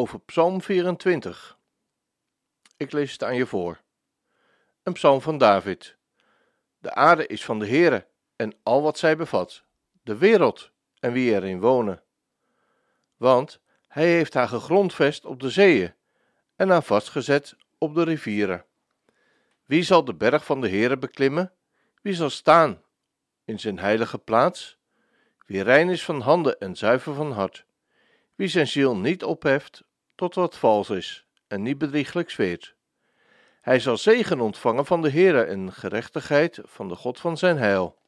over Psalm 24. Ik lees het aan je voor. Een psalm van David. De aarde is van de Heere en al wat zij bevat, de wereld en wie erin wonen. Want hij heeft haar gegrondvest op de zeeën en haar vastgezet op de rivieren. Wie zal de berg van de Heere beklimmen? Wie zal staan in zijn heilige plaats? Wie rein is van handen en zuiver van hart, wie zijn ziel niet opheft tot wat vals is en niet bedrieglijk zweert. Hij zal zegen ontvangen van de Heere en gerechtigheid van de God van zijn heil.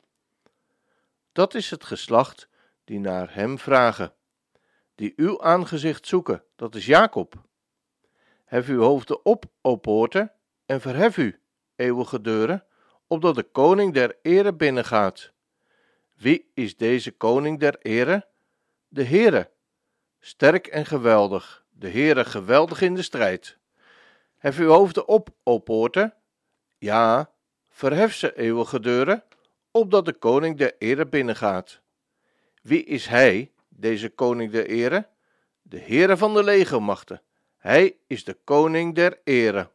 Dat is het geslacht die naar hem vragen, die uw aangezicht zoeken, dat is Jacob. Hef uw hoofden op, o poorten, en verhef u, eeuwige deuren, opdat de koning der ere binnengaat. Wie is deze koning der ere? De Heere, sterk en geweldig, de Heere geweldig in de strijd. Hef uw hoofden op, o poorten, ja, verhef ze eeuwige deuren, opdat de koning der ere binnengaat. Wie is hij, deze koning der ere? De Heere van de legermachten. Hij is de koning der ere.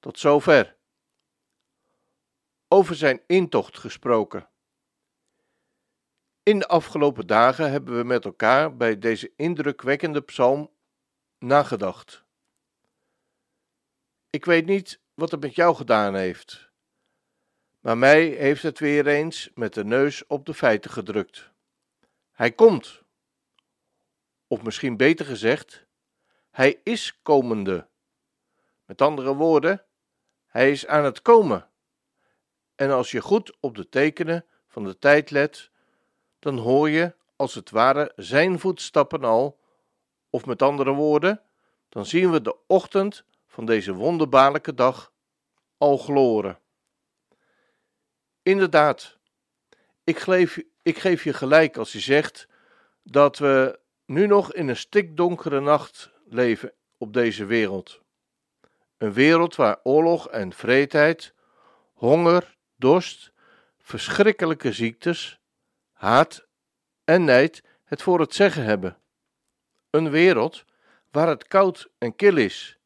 Tot zover. Over zijn intocht gesproken. In de afgelopen dagen hebben we met elkaar bij deze indrukwekkende psalm nagedacht. Ik weet niet wat het met jou gedaan heeft, maar mij heeft het weer eens met de neus op de feiten gedrukt. Hij komt, of misschien beter gezegd, hij is komende. Met andere woorden, hij is aan het komen. En als je goed op de tekenen van de tijd let, dan hoor je als het ware zijn voetstappen al, of met andere woorden, dan zien we de ochtend van deze wonderbaarlijke dag al gloren. Inderdaad, ik geef, ik geef je gelijk als je zegt dat we nu nog in een stikdonkere nacht leven op deze wereld. Een wereld waar oorlog en vreedheid, honger, dorst, verschrikkelijke ziektes, haat en nijd het voor het zeggen hebben. Een wereld waar het koud en kil is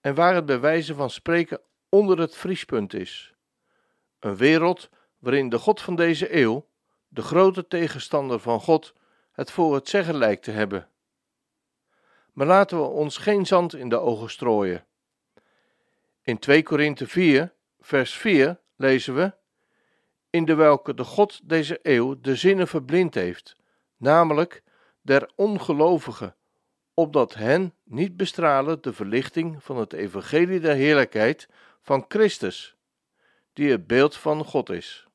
en waar het bij wijze van spreken onder het vriespunt is. Een wereld waarin de God van deze eeuw, de grote tegenstander van God, het voor het zeggen lijkt te hebben. Maar laten we ons geen zand in de ogen strooien. In 2 Korinthe 4, vers 4 lezen we: In de welke de God deze eeuw de zinnen verblind heeft, namelijk der ongelovigen, opdat hen niet bestralen de verlichting van het evangelie der heerlijkheid van Christus, die het beeld van God is.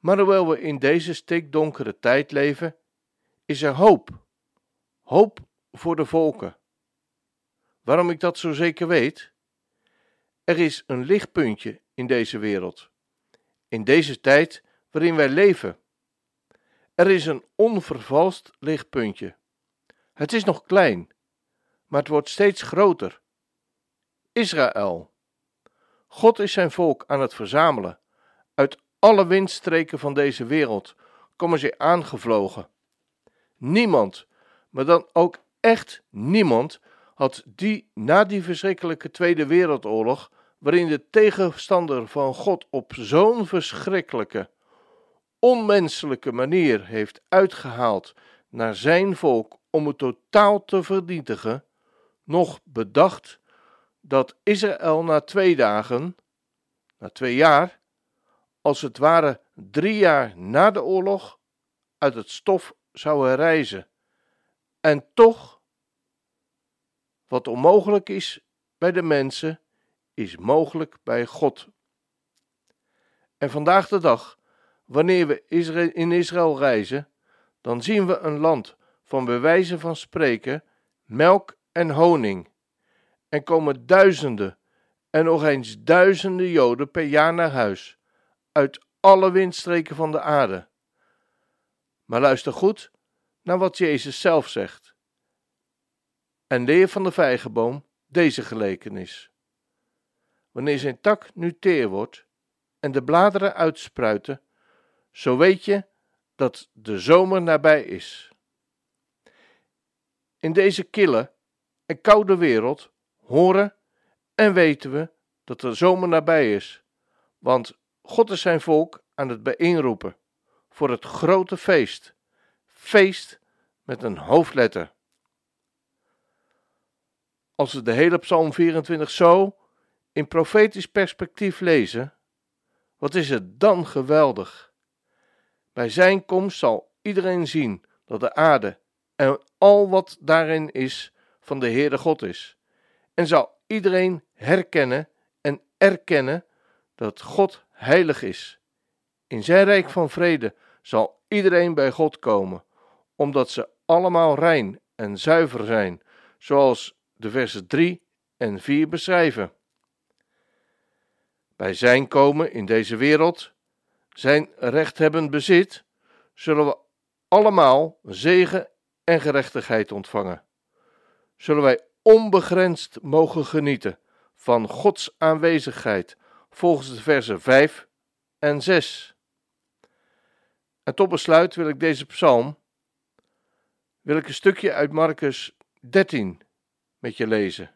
Maar hoewel we in deze stikdonkere tijd leven, is er hoop. Hoop voor de volken. Waarom ik dat zo zeker weet? Er is een lichtpuntje in deze wereld, in deze tijd waarin wij leven. Er is een onvervalst lichtpuntje. Het is nog klein, maar het wordt steeds groter. Israël. God is zijn volk aan het verzamelen. Uit alle windstreken van deze wereld komen ze aangevlogen. Niemand, maar dan ook echt niemand, had die na die verschrikkelijke Tweede Wereldoorlog, waarin de tegenstander van God op zo'n verschrikkelijke, onmenselijke manier heeft uitgehaald naar zijn volk om het totaal te vernietigen, nog bedacht dat Israël na twee dagen, na twee jaar, als het ware drie jaar na de oorlog, uit het stof zou herrijzen. En toch, wat onmogelijk is bij de mensen, is mogelijk bij God. En vandaag de dag, wanneer we in Israël reizen, dan zien we een land van bewijzen van spreken melk en honing. En komen duizenden en nog eens duizenden Joden per jaar naar huis, uit alle windstreken van de aarde. Maar luister goed naar wat Jezus zelf zegt. En leer van de vijgenboom deze gelijkenis. Wanneer zijn tak nu teer wordt en de bladeren uitspruiten, zo weet je dat de zomer nabij is. In deze kille en koude wereld horen en weten we dat de zomer nabij is, want God is zijn volk aan het bijeenroepen voor het grote feest. Feest met een hoofdletter. Als we de hele Psalm 24 zo in profetisch perspectief lezen, wat is het dan geweldig? Bij zijn komst zal iedereen zien dat de aarde en al wat daarin is van de Heere God is. En zal iedereen herkennen en erkennen dat God heilig is. In zijn rijk van vrede zal iedereen bij God komen, omdat ze allemaal rein en zuiver zijn, zoals de versen 3 en 4 beschrijven. Bij zijn komen in deze wereld, zijn rechthebbend bezit, zullen we allemaal zegen en gerechtigheid ontvangen. Zullen wij onbegrensd mogen genieten van Gods aanwezigheid, volgens de versen 5 en 6. En tot besluit wil ik deze psalm, wil ik een stukje uit Marcus 13 met je lezen.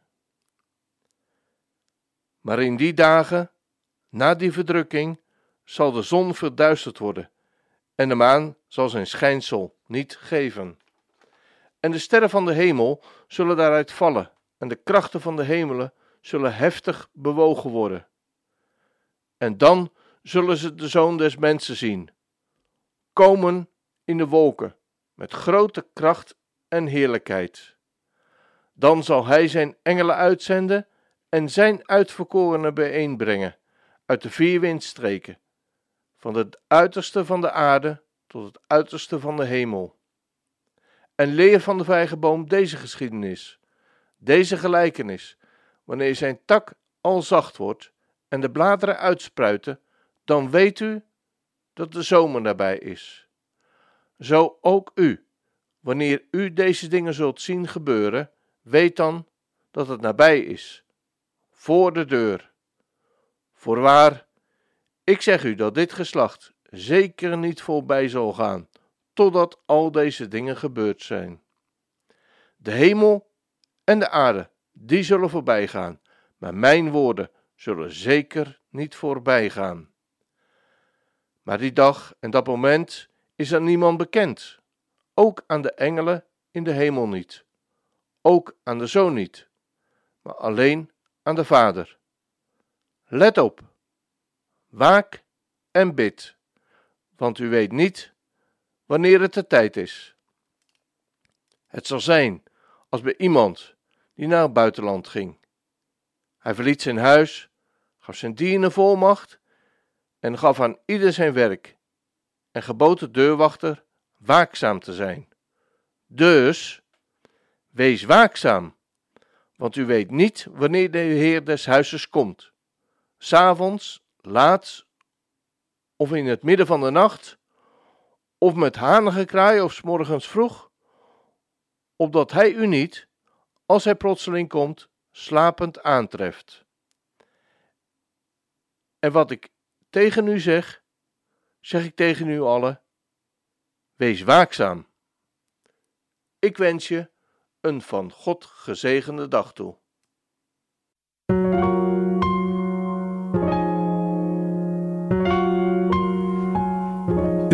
Maar in die dagen, na die verdrukking, zal de zon verduisterd worden en de maan zal zijn schijnsel niet geven. En de sterren van de hemel zullen daaruit vallen en de krachten van de hemelen zullen heftig bewogen worden. En dan zullen ze de zoon des mensen zien, komen in de wolken met grote kracht en heerlijkheid. Dan zal hij zijn engelen uitzenden en zijn uitverkorenen bijeenbrengen uit de vier windstreken, van het uiterste van de aarde tot het uiterste van de hemel. En leer van de vijgenboom deze geschiedenis, deze gelijkenis, wanneer zijn tak al zacht wordt en de bladeren uitspruiten, dan weet u dat de zomer nabij is. Zo ook u, wanneer u deze dingen zult zien gebeuren, weet dan dat het nabij is, voor de deur. Voorwaar, ik zeg u dat dit geslacht zeker niet voorbij zal gaan, totdat al deze dingen gebeurd zijn. De hemel en de aarde, die zullen voorbij gaan, maar mijn woorden zullen zeker niet voorbij gaan. Maar die dag en dat moment is aan niemand bekend, ook aan de engelen in de hemel niet, ook aan de zoon niet, maar alleen aan de Vader. Let op, waak en bid, want u weet niet wanneer het de tijd is. Het zal zijn als bij iemand die naar het buitenland ging. Hij verliet zijn huis, gaf zijn dieren volmacht en gaf aan ieder zijn werk en gebood de deurwachter waakzaam te zijn. Dus, wees waakzaam, want u weet niet wanneer de Heer des huizes komt. S'avonds, laat of in het midden van de nacht, of met hanengekraai of s morgens vroeg, opdat hij u niet, als hij plotseling komt, slapend aantreft. En wat ik tegen u zeg, zeg ik tegen u allen: wees waakzaam. Ik wens je een van God gezegende dag toe.